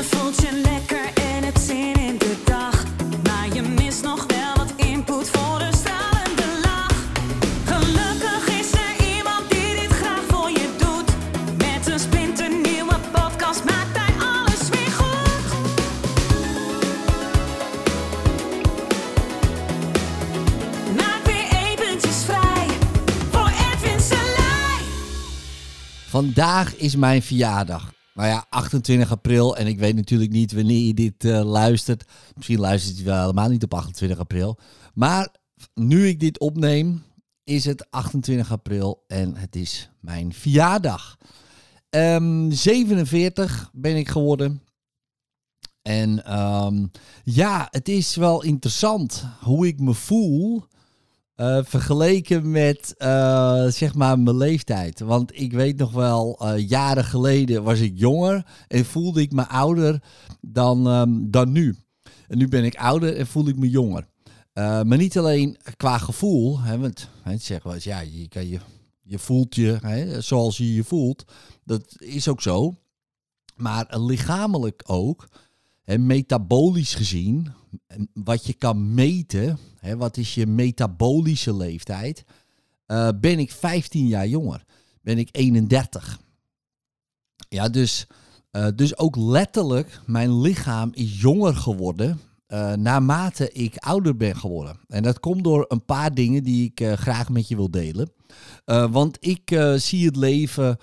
Je voelt je lekker en het zin in de dag. Maar je mist nog wel wat input voor de stralende lach. Gelukkig is er iemand die dit graag voor je doet. Met een splinternieuwe podcast maakt hij alles weer goed. Maak weer eventjes vrij voor Edwin Selij. Vandaag is mijn verjaardag. Nou ja, 28 april. En ik weet natuurlijk niet wanneer je dit eh, luistert. Misschien luistert je wel helemaal niet op 28 april. Maar nu ik dit opneem, is het 28 april en het is mijn verjaardag. Ehm, 47 ben ik geworden. En ehm, ja, het is wel interessant hoe ik me voel. Eh, vergeleken met eh, zeg maar mijn leeftijd. Want ik weet nog wel, eh, jaren geleden was ik jonger en voelde ik me ouder dan, ehm, dan nu. En nu ben ik ouder en voel ik me jonger. Maar niet alleen qua gevoel, hè, want hè, ja, je, kan je, je voelt je hè, zoals je je voelt. Dat is ook zo. Maar lichamelijk ook, metabolisch gezien, en wat je kan meten, wat is je metabolische leeftijd, eh, ben ik 15 jaar jonger. Ben ik 31. Ja, dus, eh, dus ook letterlijk, mijn lichaam is jonger geworden eh, naarmate ik ouder ben geworden. En dat komt door een paar dingen die ik graag met je wil delen. Want ik zie het leven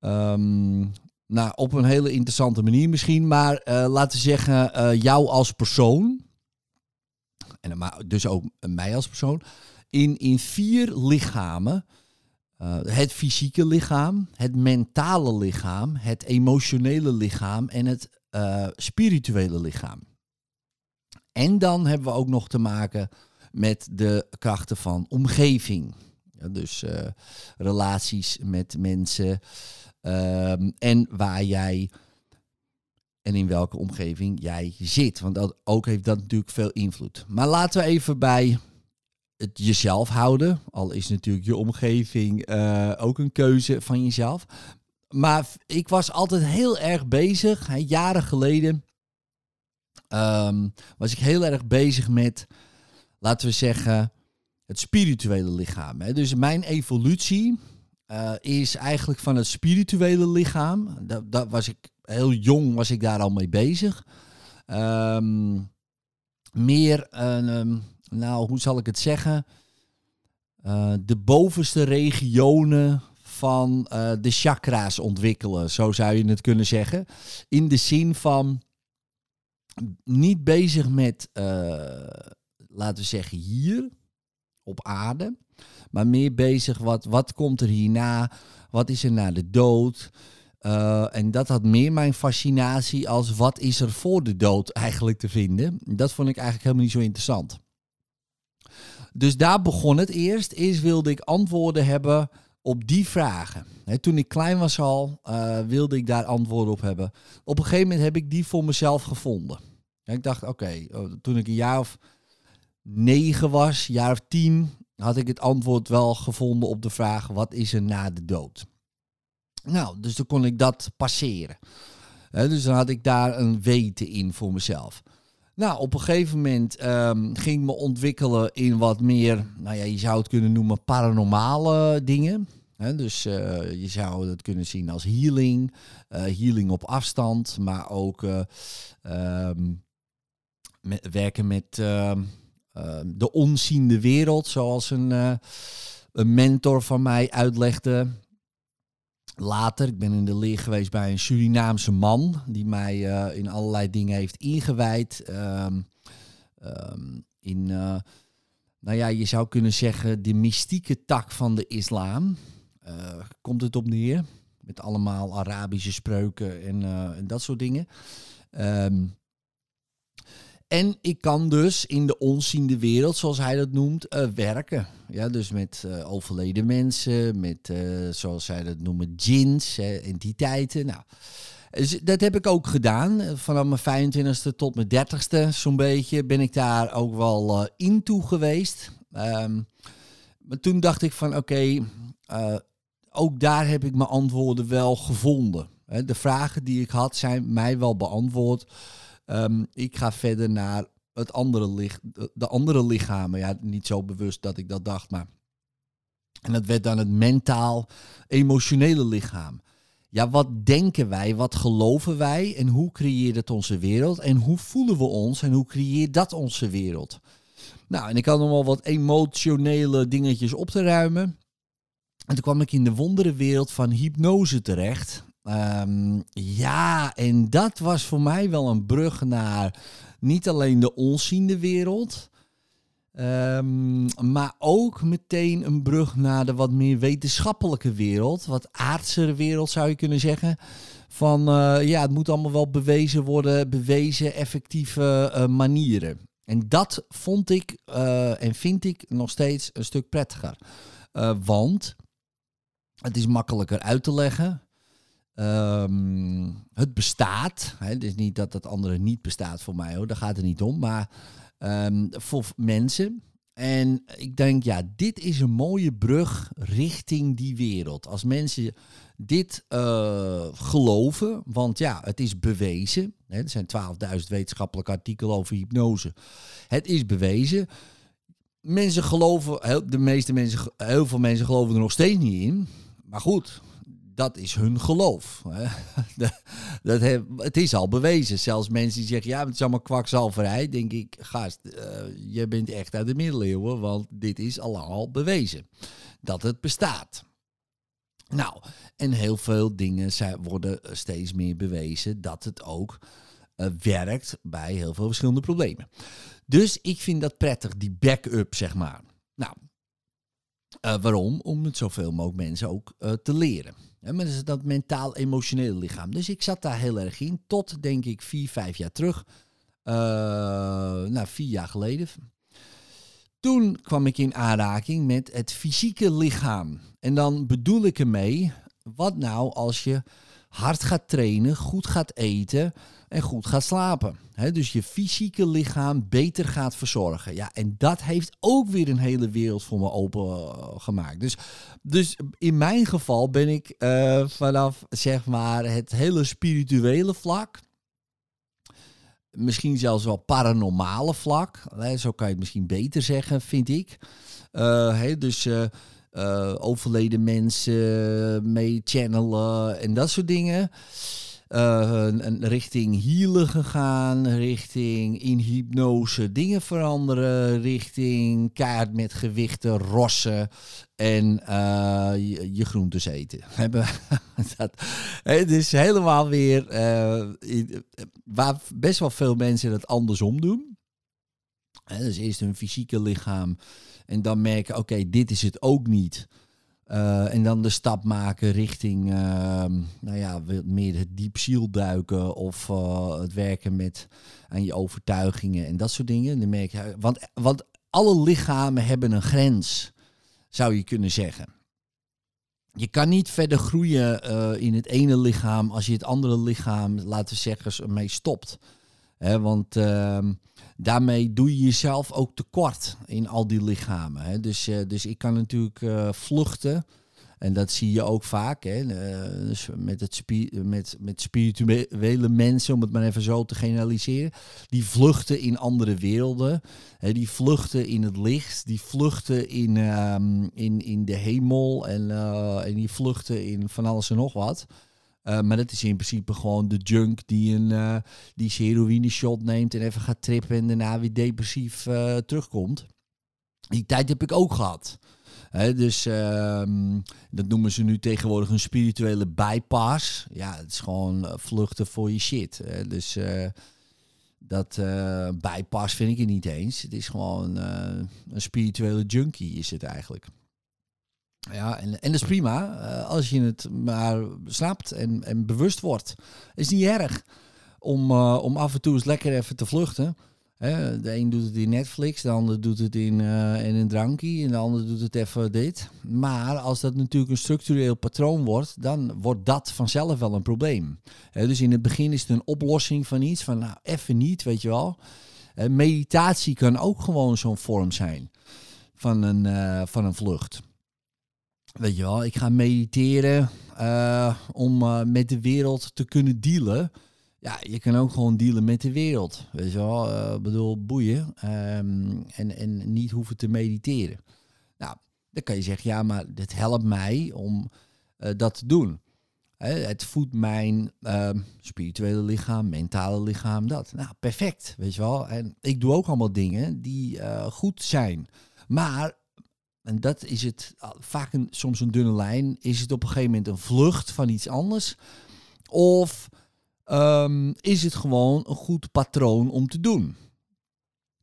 ehm, nou, op een hele interessante manier misschien. Maar eh, laten we zeggen, eh, jou als persoon. En dus ook mij als persoon. In, in vier lichamen. Eh, het fysieke lichaam, het mentale lichaam, het emotionele lichaam en het eh, spirituele lichaam. En dan hebben we ook nog te maken met de krachten van omgeving. Ja, dus eh, relaties met mensen ehm, en waar jij en in welke omgeving jij zit. Want dat ook heeft dat natuurlijk veel invloed. Maar laten we even bij het jezelf houden. Al is natuurlijk je omgeving eh, ook een keuze van jezelf. Maar ik was altijd heel erg bezig. Hè, jaren geleden ehm, was ik heel erg bezig met, laten we zeggen, het spirituele lichaam. Hè. Dus mijn evolutie eh, is eigenlijk van het spirituele lichaam. Dat, was ik heel jong, was ik daar al mee bezig. Ehm, meer, een, ehm, nou, hoe zal ik het zeggen? Eh, de bovenste regionen van eh, de chakra's ontwikkelen, zo zou je het kunnen zeggen. In de zin van niet bezig met, laten we zeggen, hier op aarde, maar meer bezig wat, wat komt er hierna, wat is er na de dood. Eh, en dat had meer mijn fascinatie als wat is er voor de dood eigenlijk te vinden. Dat vond ik eigenlijk helemaal niet zo interessant. Dus daar begon het eerst. Eerst wilde ik antwoorden hebben op die vragen. Toen ik klein was al, eh, wilde ik daar antwoorden op hebben. Op een gegeven moment heb ik die voor mezelf gevonden. Ja, ik dacht, oké, oh, toen ik een jaar of negen was, jaar of tien, had ik het antwoord wel gevonden op de vraag, wat is er na de dood? Nou, dus toen kon ik dat passeren. Dus dan had ik daar een weten in voor mezelf. Nou, op een gegeven moment ehm, ging me ontwikkelen in wat meer, nou ja, je zou het kunnen noemen paranormale dingen. Dus eh, je zou het kunnen zien als healing, eh, healing op afstand, maar ook eh, ehm, met, werken met ehm, de onziende wereld, zoals een, eh, een mentor van mij uitlegde. Later, ik ben in de leer geweest bij een Surinaamse man die mij eh, in allerlei dingen heeft ingewijd. Ehm, ehm, in, eh, nou ja, je zou kunnen zeggen, de mystieke tak van de islam. Komt het op neer? Met allemaal Arabische spreuken en, dat soort dingen. Ehm, en ik kan dus in de onziende wereld, zoals hij dat noemt, eh, werken. Ja, dus met eh, overleden mensen, met, eh, zoals zij dat noemen, djinns, entiteiten. Nou, dus dat heb ik ook gedaan. Vanaf mijn 25ste tot mijn 30ste, zo'n beetje, ben ik daar ook wel in toe geweest. Ehm, maar toen dacht ik van, oké, ook daar heb ik mijn antwoorden wel gevonden. De vragen die ik had zijn mij wel beantwoord. Ehm, ik ga verder naar het andere lich, de- de andere lichamen. Ja, niet zo bewust dat ik dat dacht, maar. En dat werd dan het mentaal-emotionele lichaam. Ja, wat denken wij? Wat geloven wij? En hoe creëert het onze wereld? En hoe voelen we ons? En hoe creëert dat onze wereld? Nou, en ik had nog wel wat emotionele dingetjes op te ruimen. En toen kwam ik in de wonderenwereld van hypnose terecht. Ehm, ja, en dat was voor mij wel een brug naar niet alleen de onziende wereld, ehm, maar ook meteen een brug naar de wat meer wetenschappelijke wereld, wat aardse wereld zou je kunnen zeggen. Van eh, ja, het moet allemaal wel bewezen worden, bewezen effectieve eh, manieren. En dat vond ik eh, en vind ik nog steeds een stuk prettiger. Want het is makkelijker uit te leggen. Ehm, het bestaat. Hè, het is niet dat het andere niet bestaat voor mij hoor, daar gaat het niet om. Maar ehm, voor mensen. En ik denk, ja, dit is een mooie brug richting die wereld. Als mensen dit eh, geloven, want ja, het is bewezen. Hè, er zijn 12.000 wetenschappelijke artikelen over hypnose. Het is bewezen. Mensen geloven, de meeste mensen, heel veel mensen geloven er nog steeds niet in. Maar goed, dat is hun geloof. Dat, dat he- het is al bewezen. Zelfs mensen die zeggen, ja, het is allemaal kwakzalverij. Denk ik, gast, eh, je bent echt uit de middeleeuwen. Want dit is al bewezen. Dat het bestaat. Nou, en heel veel dingen zijn, worden steeds meer bewezen dat het ook eh, werkt bij heel veel verschillende problemen. Dus ik vind dat prettig, die backup, zeg maar. Nou, eh, waarom? Om het zoveel mogelijk mensen ook eh, te leren. Maar dat is dat mentaal-emotionele lichaam. Dus ik zat daar heel erg in, tot denk ik vier, vijf jaar terug. Eh, nou, vier jaar geleden. Toen kwam ik in aanraking met het fysieke lichaam. En dan bedoel ik ermee, wat nou als je hard gaat trainen, goed gaat eten en goed gaat slapen. Dus je fysieke lichaam beter gaat verzorgen. Ja, en dat heeft ook weer een hele wereld voor me opengemaakt. Dus, dus in mijn geval ben ik eh, vanaf zeg maar het hele spirituele vlak misschien zelfs wel paranormale vlak. Zo kan je het misschien beter zeggen, vind ik. Eh, dus eh, eh, overleden mensen mee channelen en dat soort dingen. Eh, een richting healen gegaan, richting in hypnose dingen veranderen, richting kaart met gewichten, rossen en eh, je, je groentes eten. Hebben dat, het is helemaal weer eh, waar best wel veel mensen het andersom doen. Dus eerst hun fysieke lichaam en dan merken, oké, dit is het ook niet. Eh, en dan de stap maken richting, ehm, nou ja, meer het diep ziel duiken of eh, het werken met aan je overtuigingen en dat soort dingen. Dan merk je, want, want alle lichamen hebben een grens, zou je kunnen zeggen. Je kan niet verder groeien eh, in het ene lichaam als je het andere lichaam, laten we zeggen, mee stopt. Want ehm, daarmee doe je jezelf ook tekort in al die lichamen. Dus, eh, dus ik kan natuurlijk eh, vluchten. En dat zie je ook vaak. Hè. eh, dus met, het met, met spirituele mensen, om het maar even zo te generaliseren. Die vluchten in andere werelden. Hè, die vluchten in het licht. Die vluchten in, ehm, in, in de hemel. En, en die vluchten in van alles en nog wat. Eh, maar dat is in principe gewoon de junk die een eh, die zijn heroïne shot neemt en even gaat trippen en daarna weer depressief eh, terugkomt. Die tijd heb ik ook gehad. Dus ehm, dat noemen ze nu tegenwoordig een spirituele bypass. Ja, het is gewoon vluchten voor je shit. Dus dat bypass vind ik het niet eens. Het is gewoon een spirituele junkie is het eigenlijk. Ja, en, dat is prima eh, als je het maar snapt en, en bewust wordt. is niet erg om, eh, om af en toe eens lekker even te vluchten. Hè, de een doet het in Netflix, de ander doet het in, eh, in een drankje en de ander doet het even dit. Maar als dat natuurlijk een structureel patroon wordt, dan wordt dat vanzelf wel een probleem. Hè, dus in het begin is het een oplossing van iets, van nou even niet, weet je wel. Meditatie kan ook gewoon zo'n vorm zijn van een, van een vlucht. Weet je wel, ik ga mediteren eh, om eh, met de wereld te kunnen dealen. Ja, je kan ook gewoon dealen met de wereld. Weet je wel, ik bedoel, boeien. Ehm, en, en niet hoeven te mediteren. Nou, dan kan je zeggen, ja, maar dit helpt mij om dat te doen. Het voedt mijn ehm, spirituele lichaam, mentale lichaam, dat. Nou, perfect, weet je wel. En ik doe ook allemaal dingen die goed zijn. Maar, en dat is het uh, vaak een, soms een dunne lijn, is het op een gegeven moment een vlucht van iets anders? Of ehm, is het gewoon een goed patroon om te doen?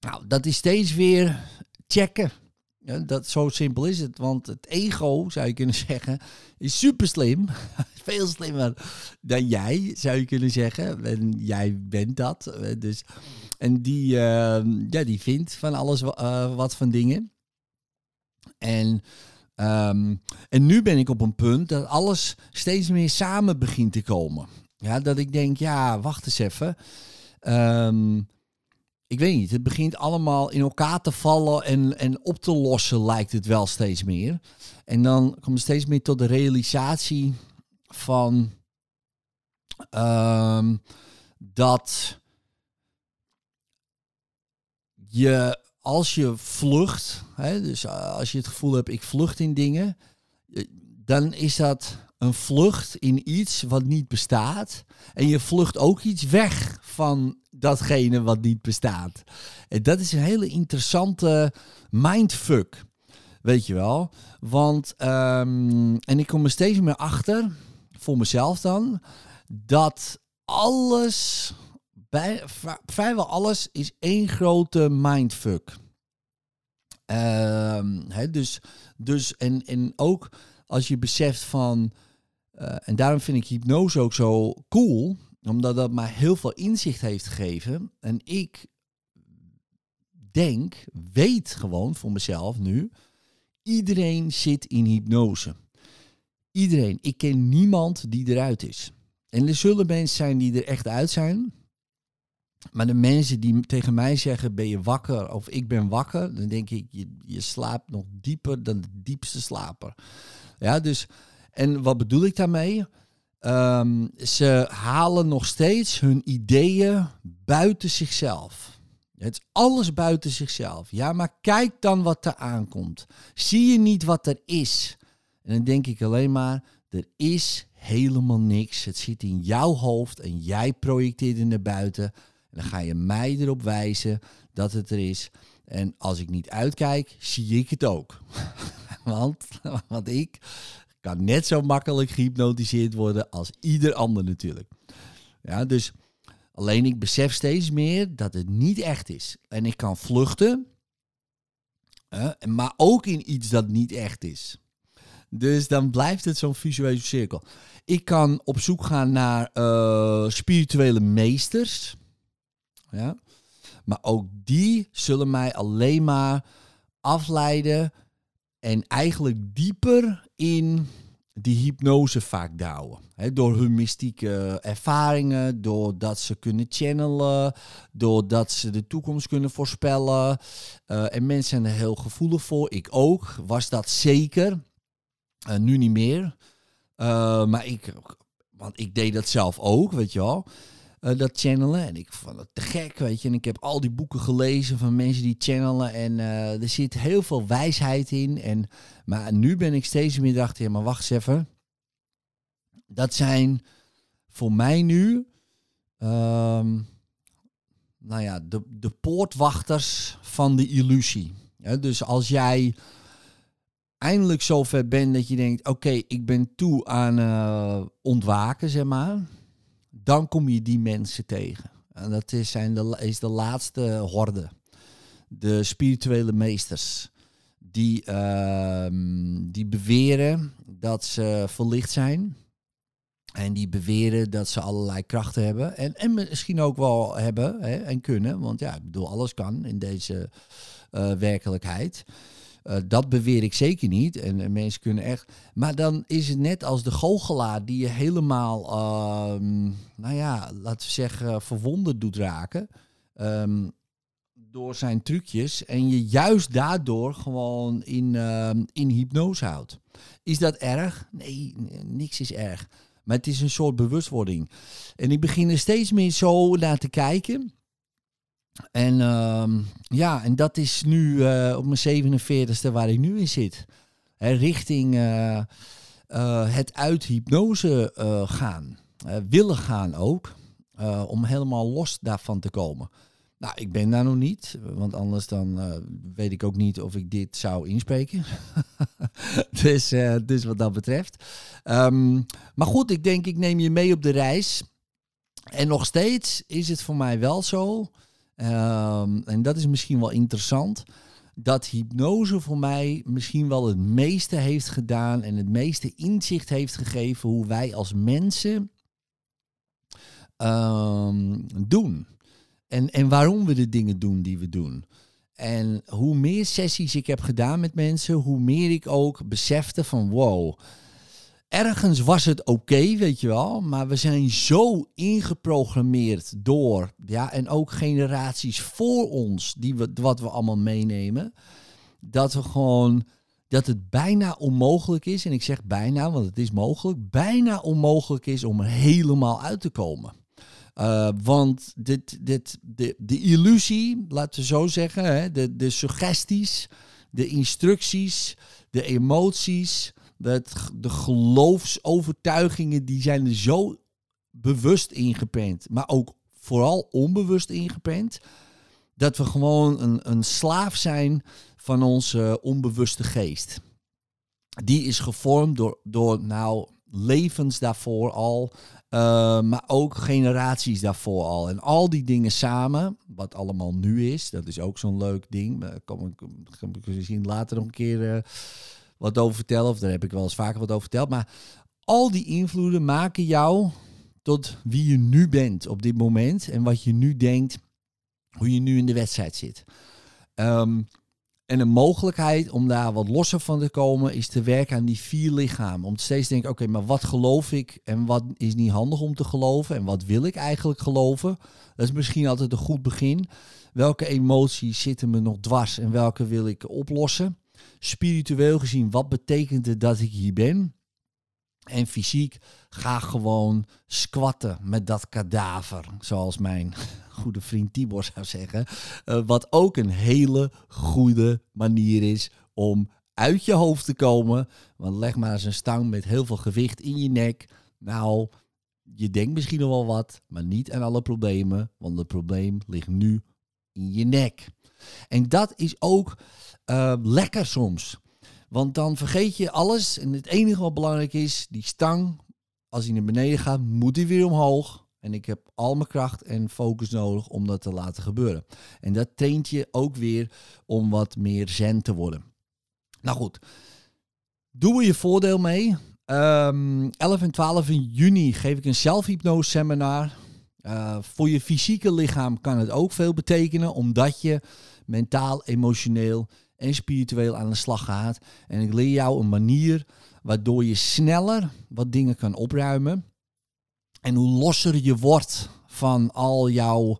Nou, dat is steeds weer checken. Ja, dat, zo simpel is het. Want het ego, zou je kunnen zeggen, is super slim. Veel slimmer dan jij, zou je kunnen zeggen. En jij bent dat. Eh, Dus, en die, eh, ja, die vindt van alles eh, wat van dingen. En, ehm, en nu ben ik op een punt dat alles steeds meer samen begint te komen. Ja, dat ik denk, ja, wacht eens even. Ehm, ik weet niet, het begint allemaal in elkaar te vallen en, en op te lossen lijkt het wel steeds meer. En dan kom je steeds meer tot de realisatie van ehm, dat je als je vlucht, hè, dus eh, als je het gevoel hebt ik vlucht in dingen, eh, dan is dat een vlucht in iets wat niet bestaat. En je vlucht ook iets weg van datgene wat niet bestaat. En dat is een hele interessante mindfuck. Weet je wel? Want, ehm, en ik kom er steeds meer achter, voor mezelf dan, dat alles, bij, vri- vrijwel alles, is één grote mindfuck. Ehm, hè, dus, dus en, en ook als je beseft van, eh, en daarom vind ik hypnose ook zo cool, omdat dat mij heel veel inzicht heeft gegeven. En ik denk, weet gewoon voor mezelf nu, iedereen zit in hypnose. Iedereen. Ik ken niemand die eruit is. En er zullen mensen zijn die er echt uit zijn. Maar de mensen die tegen mij zeggen, ben je wakker of ik ben wakker, dan denk ik, je, je slaapt nog dieper dan de diepste slaper. Ja, dus, en wat bedoel ik daarmee? Ehm, ze halen nog steeds hun ideeën buiten zichzelf. Het is alles buiten zichzelf. Ja, maar kijk dan wat er aankomt. Zie je niet wat er is? En dan denk ik alleen maar, er is helemaal niks. Het zit in jouw hoofd en jij projecteert het naar buiten. En dan ga je mij erop wijzen dat het er is. En als ik niet uitkijk, zie ik het ook. want, want ik kan net zo makkelijk gehypnotiseerd worden als ieder ander natuurlijk. Ja, dus alleen ik besef steeds meer dat het niet echt is. En ik kan vluchten, hè, maar ook in iets dat niet echt is. Dus dan blijft het zo'n visuele cirkel. Ik kan op zoek gaan naar eh, spirituele meesters. Ja. Maar ook die zullen mij alleen maar afleiden en eigenlijk dieper in die hypnose vaak douwen. Hè, door hun mystieke ervaringen, doordat ze kunnen channelen, doordat ze de toekomst kunnen voorspellen. Eh, en mensen zijn er heel gevoelig voor. Ik ook, was dat zeker. Eh, nu niet meer. Eh, maar ik, want ik deed dat zelf ook, weet je wel. Eh, dat channelen. En ik vond het te gek, weet je. En ik heb al die boeken gelezen van mensen die channelen. En eh, er zit heel veel wijsheid in. En, maar nu ben ik steeds meer dacht, ja, maar wacht eens even. Dat zijn voor mij nu, ehm, nou ja, de, de poortwachters van de illusie. Dus als jij eindelijk zover bent dat je denkt, oké, ik ben toe aan eh, ontwaken, zeg maar dan kom je die mensen tegen. En dat is, zijn de, is de laatste horde. De spirituele meesters. Die, ehm, die beweren dat ze verlicht zijn. En die beweren dat ze allerlei krachten hebben. En, en misschien ook wel hebben hè, en kunnen. Want ja, ik bedoel, alles kan in deze eh, werkelijkheid. Uh, dat beweer ik zeker niet. En, en, mensen kunnen echt. Maar dan is het net als de goochelaar die je helemaal, uh, nou ja, laten we zeggen, verwonderd doet raken. Um, door zijn trucjes en je juist daardoor gewoon in, ehm, in hypnose houdt. Is dat erg? Nee, niks is erg. Maar het is een soort bewustwording. En ik begin er steeds meer zo naar te kijken. En ehm, ja, en dat is nu eh, op mijn 47ste waar ik nu in zit. Richting eh, eh, het uit hypnose gaan. Willen gaan ook. om helemaal los daarvan te komen. Nou, ik ben daar nog niet. Want anders dan weet ik ook niet of ik dit zou inspreken. dus, dus wat dat betreft. Ehm, maar goed, ik denk ik neem je mee op de reis. En nog steeds is het voor mij wel zo. Ehm, en dat is misschien wel interessant. Dat hypnose voor mij misschien wel het meeste heeft gedaan. En het meeste inzicht heeft gegeven hoe wij als mensen ehm, doen. En, en waarom we de dingen doen die we doen. En hoe meer sessies ik heb gedaan met mensen, hoe meer ik ook besefte van wow. Ergens was het oké, weet je wel, maar we zijn zo ingeprogrammeerd door, ja, en ook generaties voor ons, die we, wat we allemaal meenemen, dat we gewoon, dat het bijna onmogelijk is, en ik zeg bijna, want het is mogelijk, bijna onmogelijk is om er helemaal uit te komen. Uh, want dit, dit, de, de illusie, laten we zo zeggen, hè, de, de suggesties, de instructies, de emoties, de, de geloofsovertuigingen, die zijn er zo bewust ingepend, maar ook vooral onbewust ingepend, dat we gewoon een, een slaaf zijn van onze onbewuste geest. Die is gevormd door, door nou, levens daarvoor al, uh, maar ook generaties daarvoor al. En al die dingen samen, wat allemaal nu is, dat is ook zo'n leuk ding. Daar kan ik, misschien later nog een keer uh, wat over vertellen, of daar heb ik wel eens vaker wat over verteld. Maar al die invloeden maken jou tot wie je nu bent op dit moment en wat je nu denkt, hoe je nu in de wedstrijd zit. Um, en een mogelijkheid om daar wat losser van te komen is te werken aan die vier lichamen. Om steeds te denken, oké, maar wat geloof ik en wat is niet handig om te geloven en wat wil ik eigenlijk geloven? Dat is misschien altijd een goed begin. Welke emoties zitten me nog dwars en welke wil ik oplossen? Spiritueel gezien, wat betekent het dat ik hier ben? En fysiek, ga gewoon squatten met dat kadaver, zoals mijn goede vriend Tibor zou zeggen. Uh, wat ook een hele goede manier is om uit je hoofd te komen. Want leg maar eens een stang met heel veel gewicht in je nek. Nou, je denkt misschien nog wel wat, maar niet aan alle problemen. Want het probleem ligt nu in je nek. En dat is ook uh, lekker soms. Want dan vergeet je alles. En het enige wat belangrijk is, die stang, als hij naar beneden gaat, moet hij weer omhoog. En ik heb al mijn kracht en focus nodig om dat te laten gebeuren. En dat traint je ook weer om wat meer zen te worden. Nou goed, doe er je voordeel mee. Um, 11 en 12 in juni geef ik een zelfhypnose seminar. Uh, voor je fysieke lichaam kan het ook veel betekenen, omdat je mentaal, emotioneel en spiritueel aan de slag gaat. En ik leer jou een manier waardoor je sneller wat dingen kan opruimen. En hoe losser je wordt van al jouw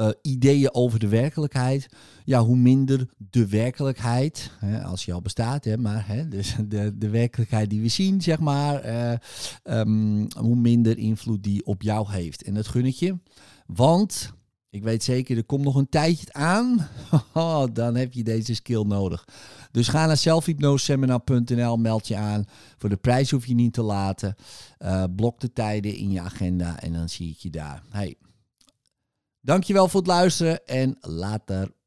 uh, ideeën over de werkelijkheid, ja, hoe minder de werkelijkheid, hè, als je al bestaat, hè, maar hè, dus de, de werkelijkheid die we zien, zeg maar, uh, um, hoe minder invloed die op jou heeft. En dat gun ik je, want ik weet zeker, er komt nog een tijdje aan. Oh, dan heb je deze skill nodig. Dus ga naar zelfhypnoseseminar.nl, meld je aan. Voor de prijs hoef je niet te laten. Uh, blok de tijden in je agenda en dan zie ik je daar. Hey. Dankjewel voor het luisteren en later.